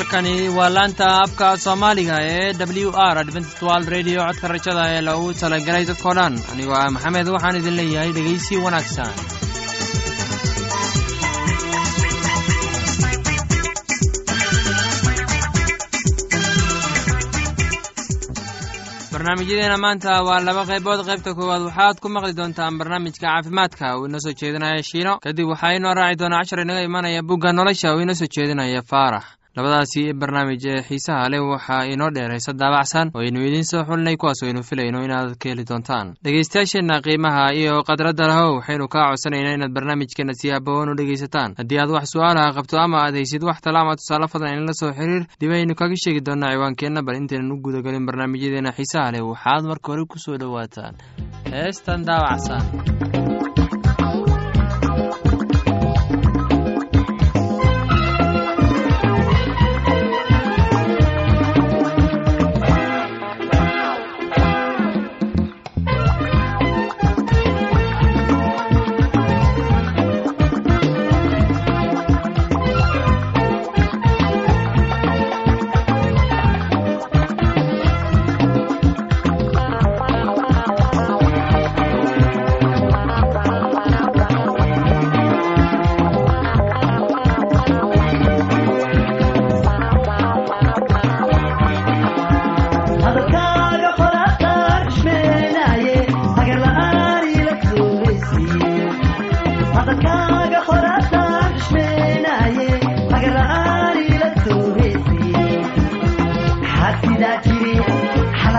halkani waa laanta afka soomaaliga ee w r adventstwald radio. Codka rajada ee loogu talagalay dadkoo dhan. Anigoo ah maxamed waxaan idin leeyahay dhegaysi wanaagsan. Barnaamijyadeena maanta waa laba qaybood. Qaybta koowaad waxaad ku maqli doontaan barnaamijka caafimaadka. Uu inoo soo jeedinaya shiino. Kadib waxaa inoo raaci doonaa cashar inaga imanaya bugga nolosha. Uu inoo soo jeedinaya faarax labadaasi barnaamij ee xiisaha leh waxaa inoo dheer heese daabacsan oo aynu idiin soo xulinay kuwaas aynu filayno inaad ka heli doontaan. Dhegeystayaasheenna qiimaha iyo khadradda lahow waxaynu kaa codsanaynaa inaad barnaamijkeena si habowan u dhegeysataan haddii aad wax su'aalaha qabto ama aad haysid wax tala ama tusaale fadlan inala soo xiriir dib aynu kaga sheegi doonaa ciwaankeenna bal intaynan u gudagelin barnaamijyadeena xiisaha leh. Waxaad marka hore ku soo dhowaataan. Heestan daabacsan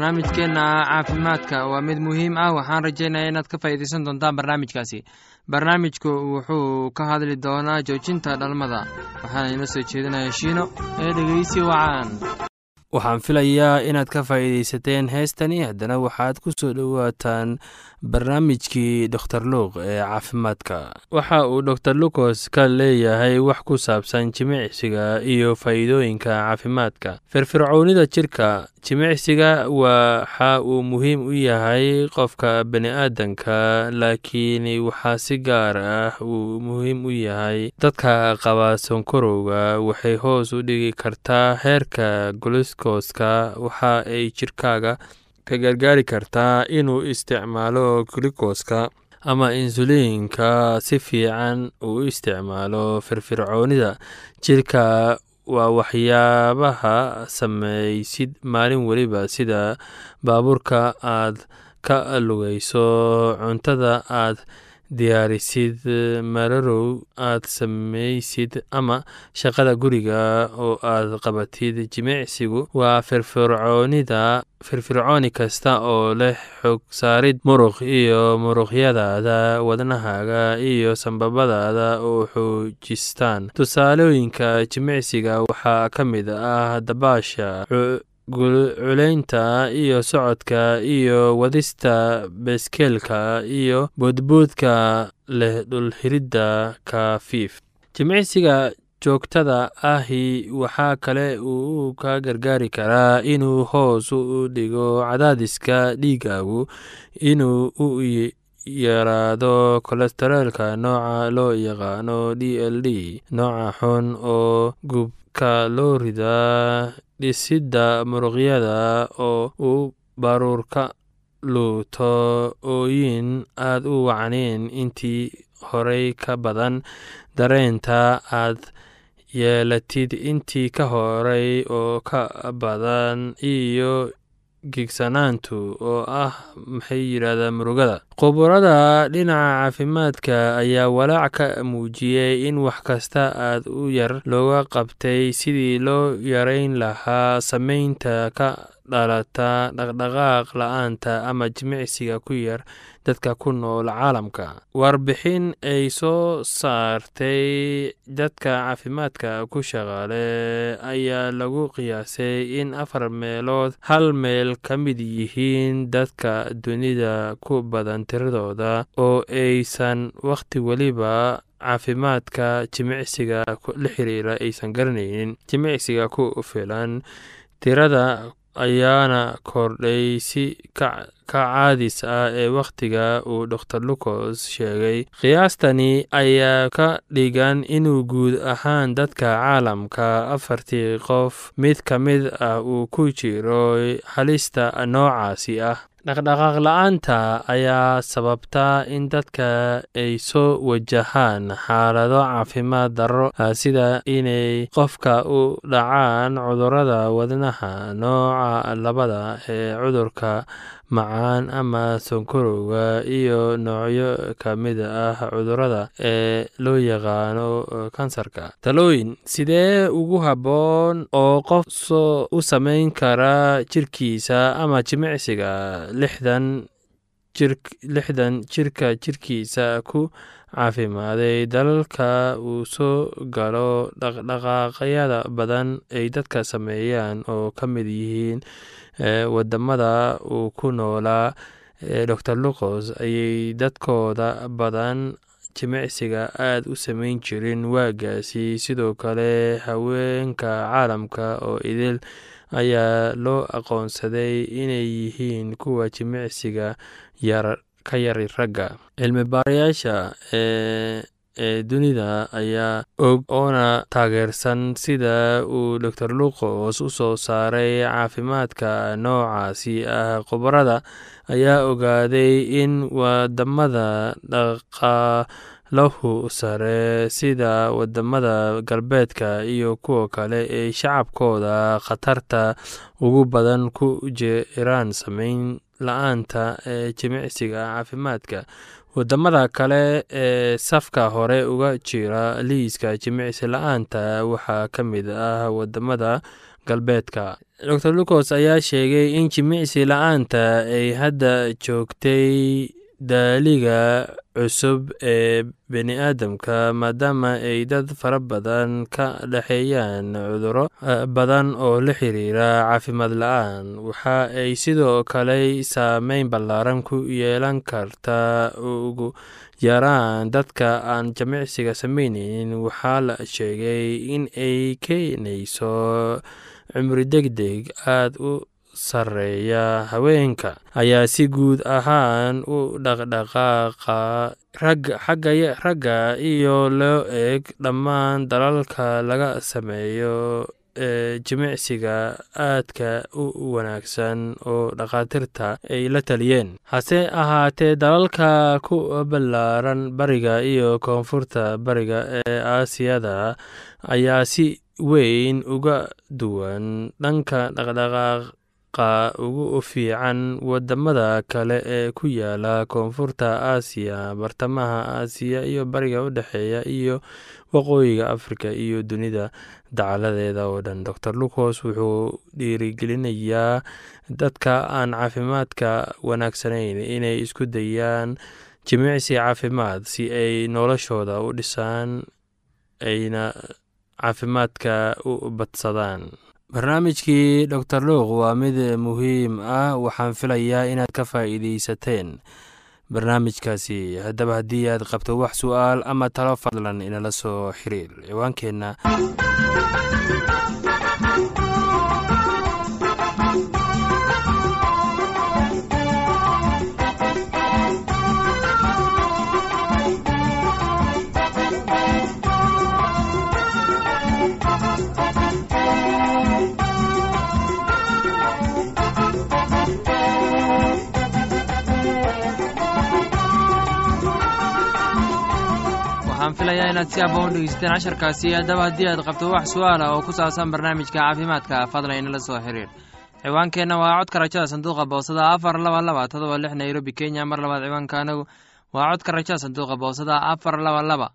barnaamijkeenna caafimaadka waa mid muhiim ah. Waxaan rajaynaya inaad ka faa'iidaysan doontaan barnaamijkaasi. Barnaamijku wuxuu ka hadli doonaa joojinta dhalmada. Waxaana inoo soo jeedinaya shiino ee dhegeysi wacan. Waxaan filayaa inaad ka faa'iidaysateen heestani. Haddana waxaad ku soo dhowaataan barnaamijkii doktor luuq ee caafimaadka. Waxa uu doktor lucos ka leeyahay wax ku saabsan jimicsiga iyo faa'iidooyinka caafimaadka. Firfircoonida jirka jimicsiga waxa uu muhiim u yahay qofka bani aadanka laakiin waxaa si gaar ah uu muhiim u yahay. Dadka qaba sonkorowga waxay hoos u dhigi kartaa heerka gluskoska waxa ay jirkaaga ka gargaari kartaa inuu isticmaalo glikoska ama insuliinka si fiican uu isticmaalo firfircoonida. Jirka waa waxyaabaha samaysid maalin weliba sida baabuurka aad ka lugayso cuntada aad diyaarisid mararow aad samaysid ama shaqada guriga oo aad qabatid. Jimicsigu waa firfircoonida firfircooni kasta oo leh xog saarid. Muruq iyo muruqyadaada wadnahaaga iyo sambabadaada oo xoojistaan. Tusaalooyinka jimicsiga waxaa ka mid ah dabaasha gulculaynta iyo socodka iyo wadista beskeelka iyo boodboodka leh dhulxiridda kafiif. Jimicsiga joogtada ahi waxaa kale uu ka gargaari karaa inuu hoos u dhigo cadaadiska dhiigaagu inuu u yaraado kolestareelka nooca loo yaqaano d l d nooca xun oo gubka loo ridaa dhisidda muruqyada oo uu baruurka luuto ooyin aad u wacnayn intii horey ka badan dareenta aad yeelatid intii ka horey oo ka badan iyo gigsanaantu oo ah maxay yidhahdaa murugada. Khuburada dhinaca caafimaadka ayaa walaac ka muujiyey in wax kasta aad u yar looga qabtay sidii loo yareyn lahaa sameynta ka dhalata dhaqdhaqaaq la'aanta ama jimicsiga ku yar dadka ku nool caalamka. Warbixin ay soo saartay dadka caafimaadka ku shaqaale ayaa lagu qiyaasay in afar meelood hal meel ka mid yihiin dadka dunida ku badan tiradooda oo aysan wakhti weliba caafimaadka jimicsiga la xiriira aysan garanaynin jimicsiga ku filan tirada ayaana kordhay si ka caadis ah ee wakhtiga uu dor lucos sheegay. Qiyaastani ayaa ka dhigan inuu guud ahaan dadka caalamka afartii qof mid ka mid ah uu ku jiro halista noocaasi ah dhaqdhaqaaq la'aanta ayaa sababta in dadka ay soo wajahaan xaalado caafimaad darro sida inay qofka u dhacaan cudurrada wadnaha nooca labada ee cudurka macaan ama sonkorowga iyo noocyo ka mid ah cudurrada ee loo yaqaano kansarka. Talooyin sidee ugu habboon oo qof u samayn kara jirkiisa ama jimicsiga lixdan lixdan jirka jirkiisa ku caafimaaday dalalka uu soo galo dhaqdhaqaaqyada badan ay dadka sameeyaan oo ka mid yihiin waddamada uu ku noolaa dor lucos ayay dadkooda badan jimicsiga aad u samayn jirin waagaasi. Sidoo kale haweenka caalamka oo idil ayaa loo aqoonsaday inay yihiin kuwa jimicsiga ka yari ragga. Cilmi baarayaasha ee dunida ayaa og oona taageersan sida uu dor lucos u soo saaray caafimaadka noocaasi ah. Khubarada ayaa ogaaday in waddamada dhaqaalahu sare sida waddamada galbeedka iyo kuwa kale ay shacabkooda khatarta ugu badan ku jiraan sameyn la'aanta ee jimicsiga caafimaadka waddamada kale ee safka hore uga jira liiska jimicsi la'aanta waxaa ka mid ah waddamada galbeedka. Dor lucos ayaa sheegay in jimicsi la'aanta ay hadda joogtay daaliga cusub ee bani aadamka maadaama ay dad fara badan ka dhexeeyaan cuduro badan oo la xiriira caafimaad la'aan. Waxa ay sidoo kale saameyn ballaaran ku yeelan kartaa ugu yaraan dadka aan jimicsiga sameyneynin waxaa la sheegay in ay keenayso cumri deg deg aad u sareeya haweenka. Ayaa si guud ahaan u dhaqdhaqaaqa ragga iyo loo eeg dhammaan dalalka laga sameeyo ee jimicsiga aadka u wanaagsan oo dhakhaatiirta ay la taliyeen. Hase ahaatee dalalka ku ballaaran bariga iyo koonfurta bariga ee aasiyada ayaa si weyn uga duwan dhanka dhaqdhaqaaq ugu fiican waddamada kale ee ku yaalla koonfurta aasiya bartamaha aasiya iyo bariga u dhexeeya iyo waqooyiga afrika iyo dunida. Dacaladeeda oo dhan dor lucos wuxuu dhiirigelinayaa dadka aan caafimaadka wanaagsanayn inay isku dayaan jimicsi caafimaad si ay noloshooda u dhisaan ayna caafimaadka u badsadaan barnaamijkii doctor luuq waa mid muhiim ah waxaan filayaa inaad ka faa'iideysateen barnaamijkaasi. Haddaba haddii aad qabto wax su'aal ama talo fadlan inala soo xiriir ciwaankeenna filayaa inaad si abba u dhegeysateen casharkaasi. Haddaba haddii aad qabto wax su'aala oo ku saabsan barnaamijka caafimaadka fadlan inala soo xiriir. Ciwaankeenna waa codka rajada sanduuqa boosada afar laba laba todoba lix nairobi kenya. Mar labaad ciwaanka waa codka rajada sanduuqa boosada afar laba laba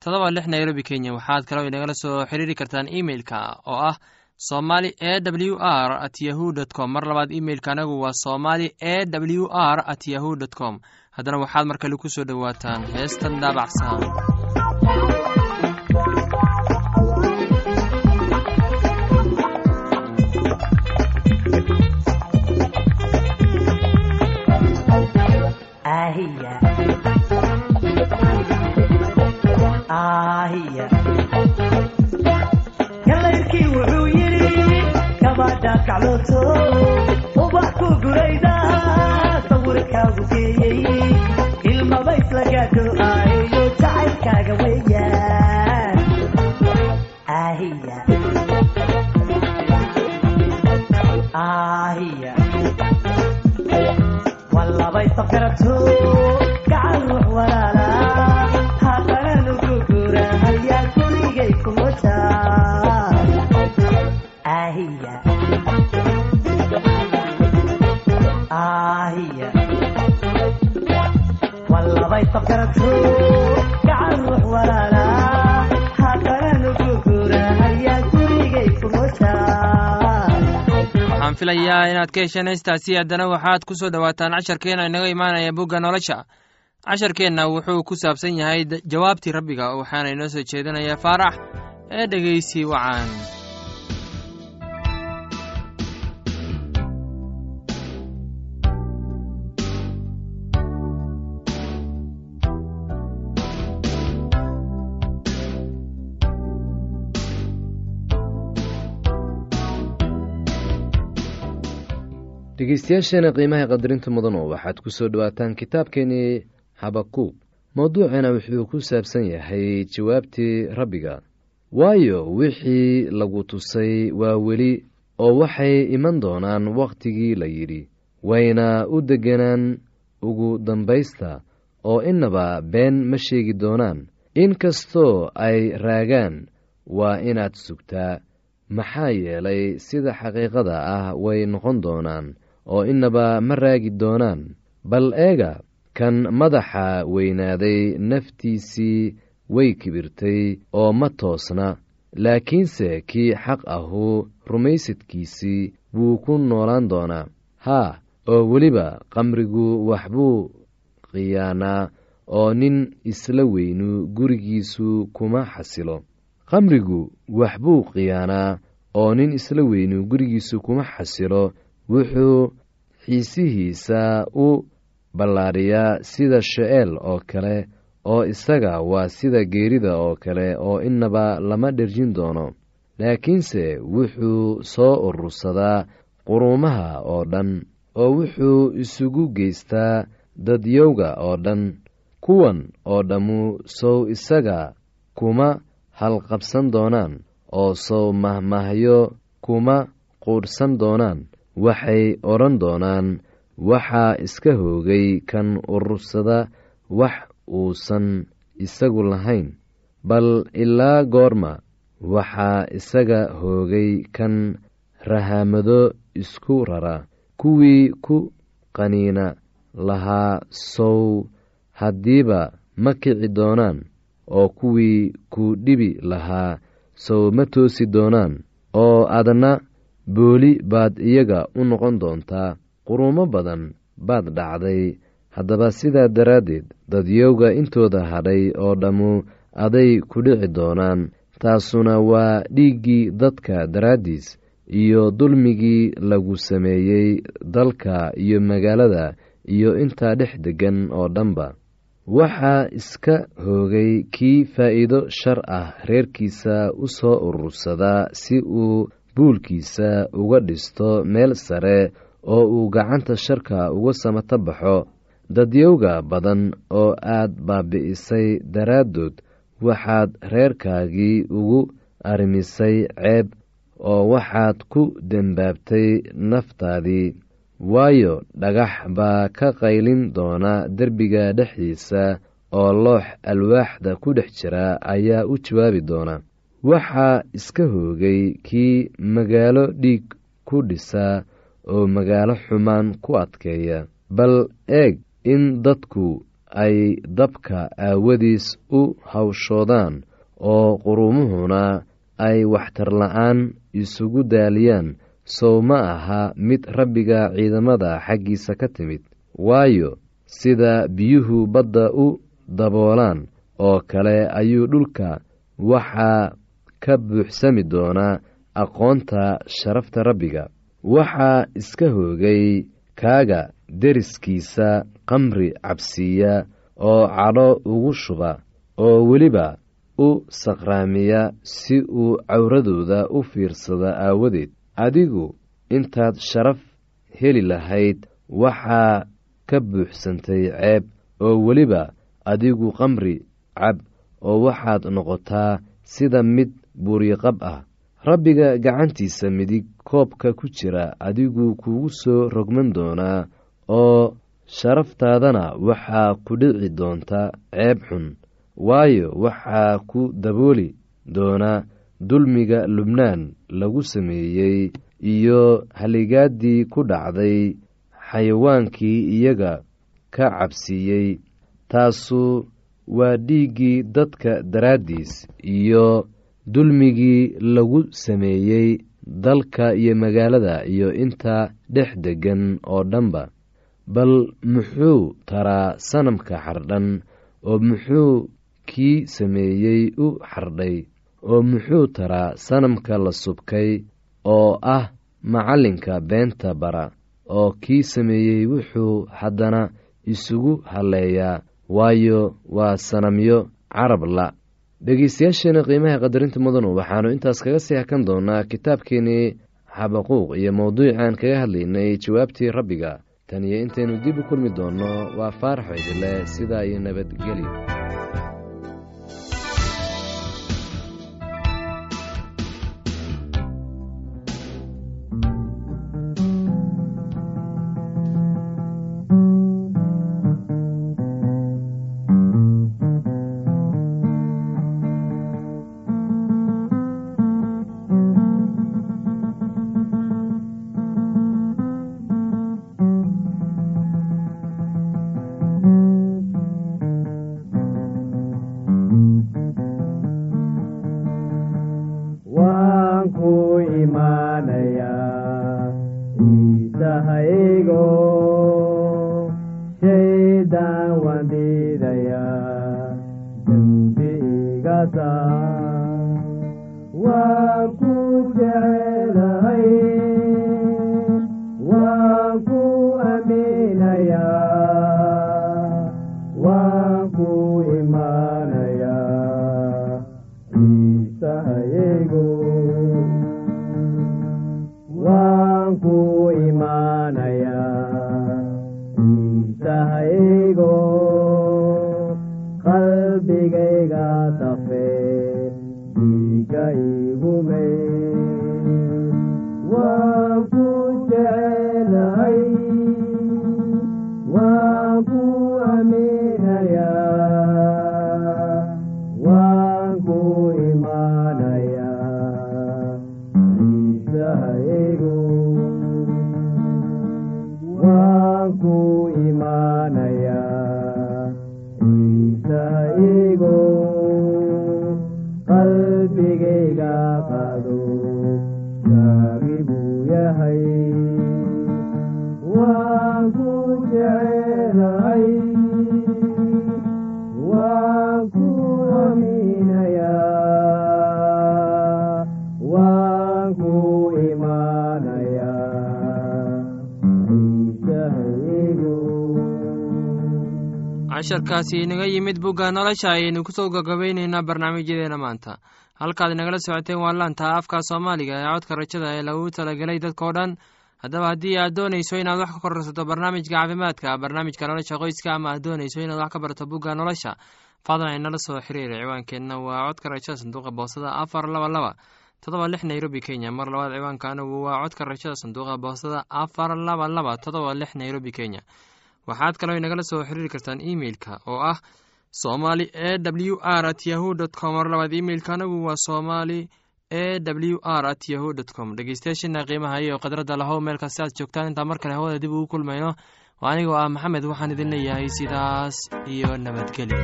todoba lix nairobi kenya. Waxaad kaloo inagala soo xiriiri kartaan emeilka oo ah somali e w r at yahu dt com. Mar labaad imeilka anagu waa somali e w r at yahu dt com. Haddana waxaad mar kale ku soo dhowaataan heestan daabacsan kaclooto ubax ku gurayda ka hesheen heystaasi haddana waxaad ku soo dhowaataan casharkeenna inaga imaanaya bugga nolosha. Casharkeenna wuxuu ku saabsan yahay jawaabtii rabbiga waxaana inoo soo jeedinaya faarax ee dhegeysi wacan dhegeystayaasheena qiimaha qadarinta mudanu waxaad ku soo dhowaataan kitaabkeenii habakuub mowduucana wuxuu ku saabsan yahay jawaabtii rabbiga. Waayo wixii lagu tusay waa weli oo waxay iman doonaan wakhtigii la yidhi wayna u degganaan ugu dambaysta oo innaba been ma sheegi doonaan. In kastoo ay raagaan waa inaad sugtaa. Maxaa yeelay sida xaqiiqada ah way noqon doonaan oo innaba ma raagi doonaan. Bal eega kan madaxa weynaaday naftiisii way kibirtay oo ma toosna. Laakiinse kii xaq ahu rumaysadkiisii wuu ku noolaan doonaa. Haa oo weliba qamrigu waxbuu khiyaanaa oo nin isla weynu gurigiisu kuma xasilo. Qamrigu waxbuu khiyaanaa oo nin isla weynu gurigiisu kuma xasilo wuxuu xiisihiisa u ballaadhiyaa sida sha'eel oo kale oo isaga waa sida geerida oo kale oo innaba lama dherjin doono. Laakiinse wuxuu soo urursadaa quruumaha oo dhan oo wuxuu isugu geystaa dadyowga oo dhan kuwan oo dhammu sow isaga kuma halqabsan doonaan oo sow mahmahyo kuma quudhsan doonaan waxay odhan doonaan waxaa iska hoogay kan urursada wax uusan isagu lahayn. Bal ilaa goorma waxaa isaga hoogay kan rahamado isku rara kuwii ku qaniina lahaa sow haddiiba ma kici doonaan oo kuwii ku dhibi lahaa sow ma toosi doonaan oo adna booli baad iyaga u noqon doontaa quruumo badan baad dhacday. Haddaba sidaa daraaddeed dadyowga intooda hadhay oo dhammu aday ku dhici doonaan. Taasuna waa dhiiggii dadka daraaddiis iyo dulmigii lagu sameeyey dalka iyo magaalada iyo intaa dhex deggan oo dhanba. Waxaa iska hoogay kii faa'iido shar ah reerkiisa u soo urursadaa si uu buulkiisa uga dhisto meel sare oo uu gacanta sharka uga samato baxo. Dadyowga badan oo aad baabi'isay daraaddood waxaad reerkaagii ugu arrimisay ceeb oo waxaad ku dembaabtay naftaadii. Waayo dhagax baa ka qaylin doona derbiga dhexdiisa oo loox alwaaxda ku dhex jira ayaa u jawaabi doona waxaa iska hoogay kii magaalo dhiig ku dhisa oo magaalo xumaan ku adkeeya. Bal eeg in dadku ay dabka aawadiis u hawshoodaan oo qurumuhuna ay waxtarla-aan isugu daaliyaan. Sow ma aha mid rabbiga ciidamada xaggiisa ka timid waayo sida biyuhu badda u daboolaan oo kale ayuu dhulka waxaa ka buuxsami doonaa aqoonta sharafta rabbiga. Waxaa iska hoogay kaaga deriskiisa qamri cabsiiya oo cadho ugu shuba oo weliba u saqraamiya si uu cawradooda u fiirsada aawadeed. Adigu intaad sharaf heli lahayd waxaa ka buuxsantay ceeb oo weliba adigu qamri cab oo waxaad noqotaa sida mid buuriqab ah. Rabbiga gacantiisa midig koobka ku jira adigu kugu soo rogman doonaa oo sharaftaadana waxaa ku dhici doonta ceeb xun. Waayo waxaa ku dabooli doona dulmiga lubnaan lagu sameeyey iyo haligaaddii ku dhacday xayawaankii iyaga ka cabsiiyey. Taasu waa dhiiggii dadka daraaddiis iyo dulmigii lagu sameeyey dalka iyo magaalada iyo inta dhex deggan oo dhanba bal muxuu taraa sanamka xardhan oo muxuu kii sameeyey u xardhay oo muxuu taraa sanamka la subkay oo ah macallinka beenta bara oo kii sameeyey wuxuu haddana isugu halleeyaa waayo waa sanamyo carab la dhegeystayaasheena qiimaha qadarinta mudanu waxaannu intaas kaga sii hakan doonaa kitaabkeenii xabaquuq iyo mowduucaan kaga hadlaynay jawaabtii rabbiga. Tan iyo intaynu dib u kulmi doonno waa faarax idile sidaa iyo nabadgelyo ku casharkaasi inaga yimid bugga nolosha ayaynu ku soo gagabeyneynaa barnaamijyadeena maanta. Halkaad nagala socoteen waa laanta afka soomaaliga ee codka rajada ee lagu talagelay dadkao dhan haddaba haddii aad doonayso inaad wax ka kororsato barnaamijka caafimaadka barnaamijka nolosha qoyska ama aad doonayso inaad wax ka barato bugga nolosha fadlan inala soo xiriira ciwaankeenna waa codka rajada sanduuqa boostada afar laba laba todoba lix nairobi kenya. Mar labaad ciwaanka waa codka rajada sanduuqa boostada afar laba laba todoba lix nairobi kenya. Waxaad kaloo inagala soo xiriiri kartaan emeilka oo ah somali e w r at yahu dt com. Mar labaad imeilka waa somali e w r at yahu dt com. Dhegeystayaashiina qiimaha iyo khadradda lahow meel kasta aad joogtaan intaan mar kale hawada dib ugu kulmayno. Oo anigoo ah maxamed waxaan idin leeyahay sidaas iyo nabadgelyo.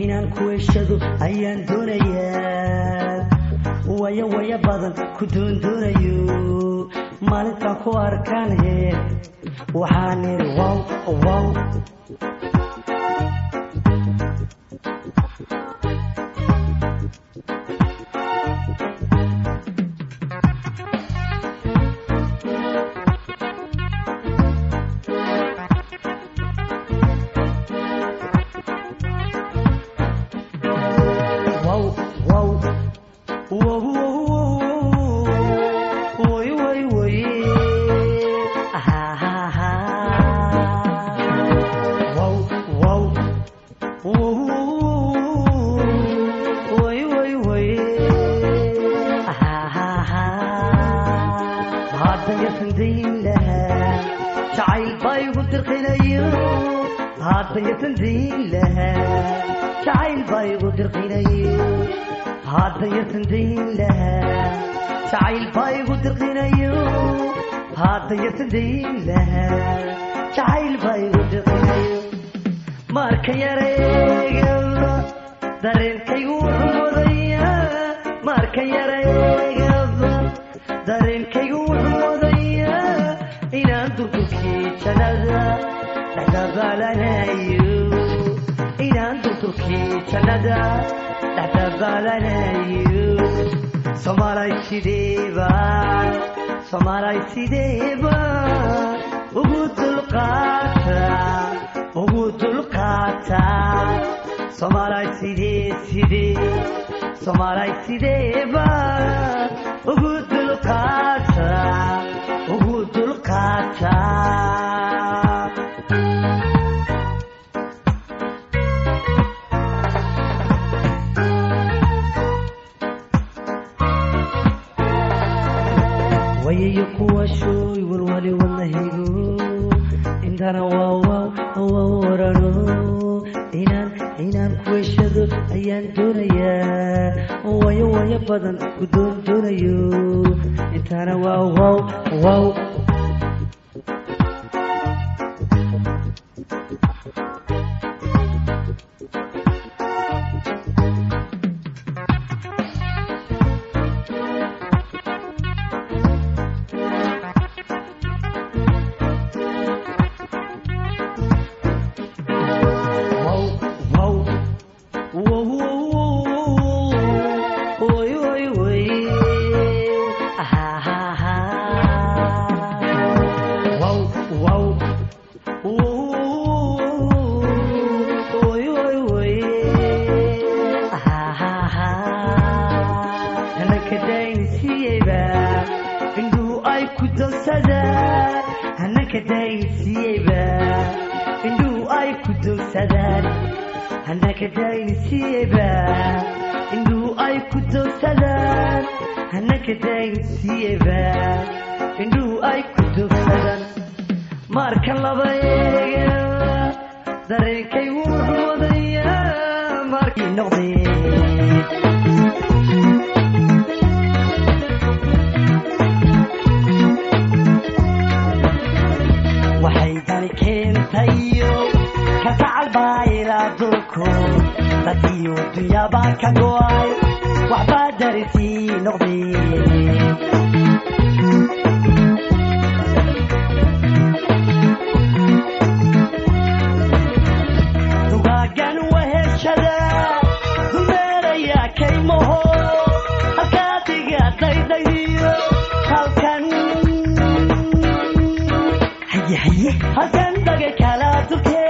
Inaan kuweshado ayaan doonayaa waya waya badan ku doondoonayo maalintaan ku arkaan waxaan idhi wow wow jacayl baa igu dirqinayo hadda yasan dayn lahaa jacayl baa igu dirqinayo marka yareegaba dareenkaygu wuxuu modayaa marka yareegaba dareenkaygu wuxuu modayaa inaan durdurkii jannada dhexdabaalanayo inaan durdurkii jannada dhexdabaalanayo soomaalay sideebaan ugu dulqaata ugu dulqaata soomaalay sidee sidee soomaalay sideebaan ugu dulqaata waaw waa warano inaan inaan kuweshado ayaan doonayaa wayo wayo badan ku doon doonayo intana waa waaw waaw dogsadaan hanaka daynsiiyeyba indhuhu ay ku dogsadaan hanaka daynsiiyeyba indhuhu ay ku dogsadaan marka laba eega dareenkaygu wuxuu wadayaa markii noqdeen waxay dani keentayo jacayl baa ilaadulku dadkii adduunyabaa ka go'ay waxbaad daritii noqdeen halkan. Dhaga kala dulkee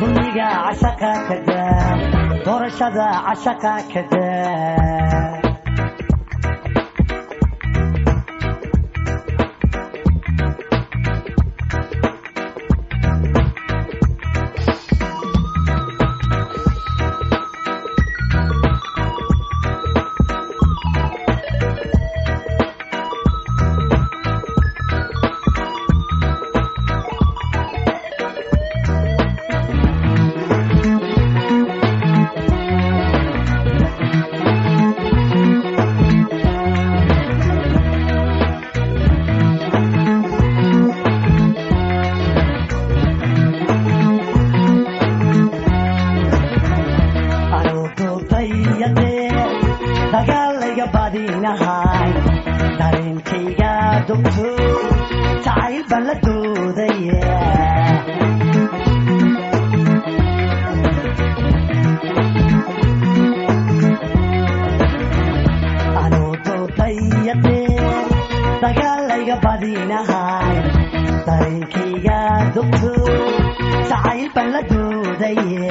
dumiga cashakaa kada doorashada cashakaa kada dagaalayga badinahay darinkayga dugtu sacayl baan la doodaye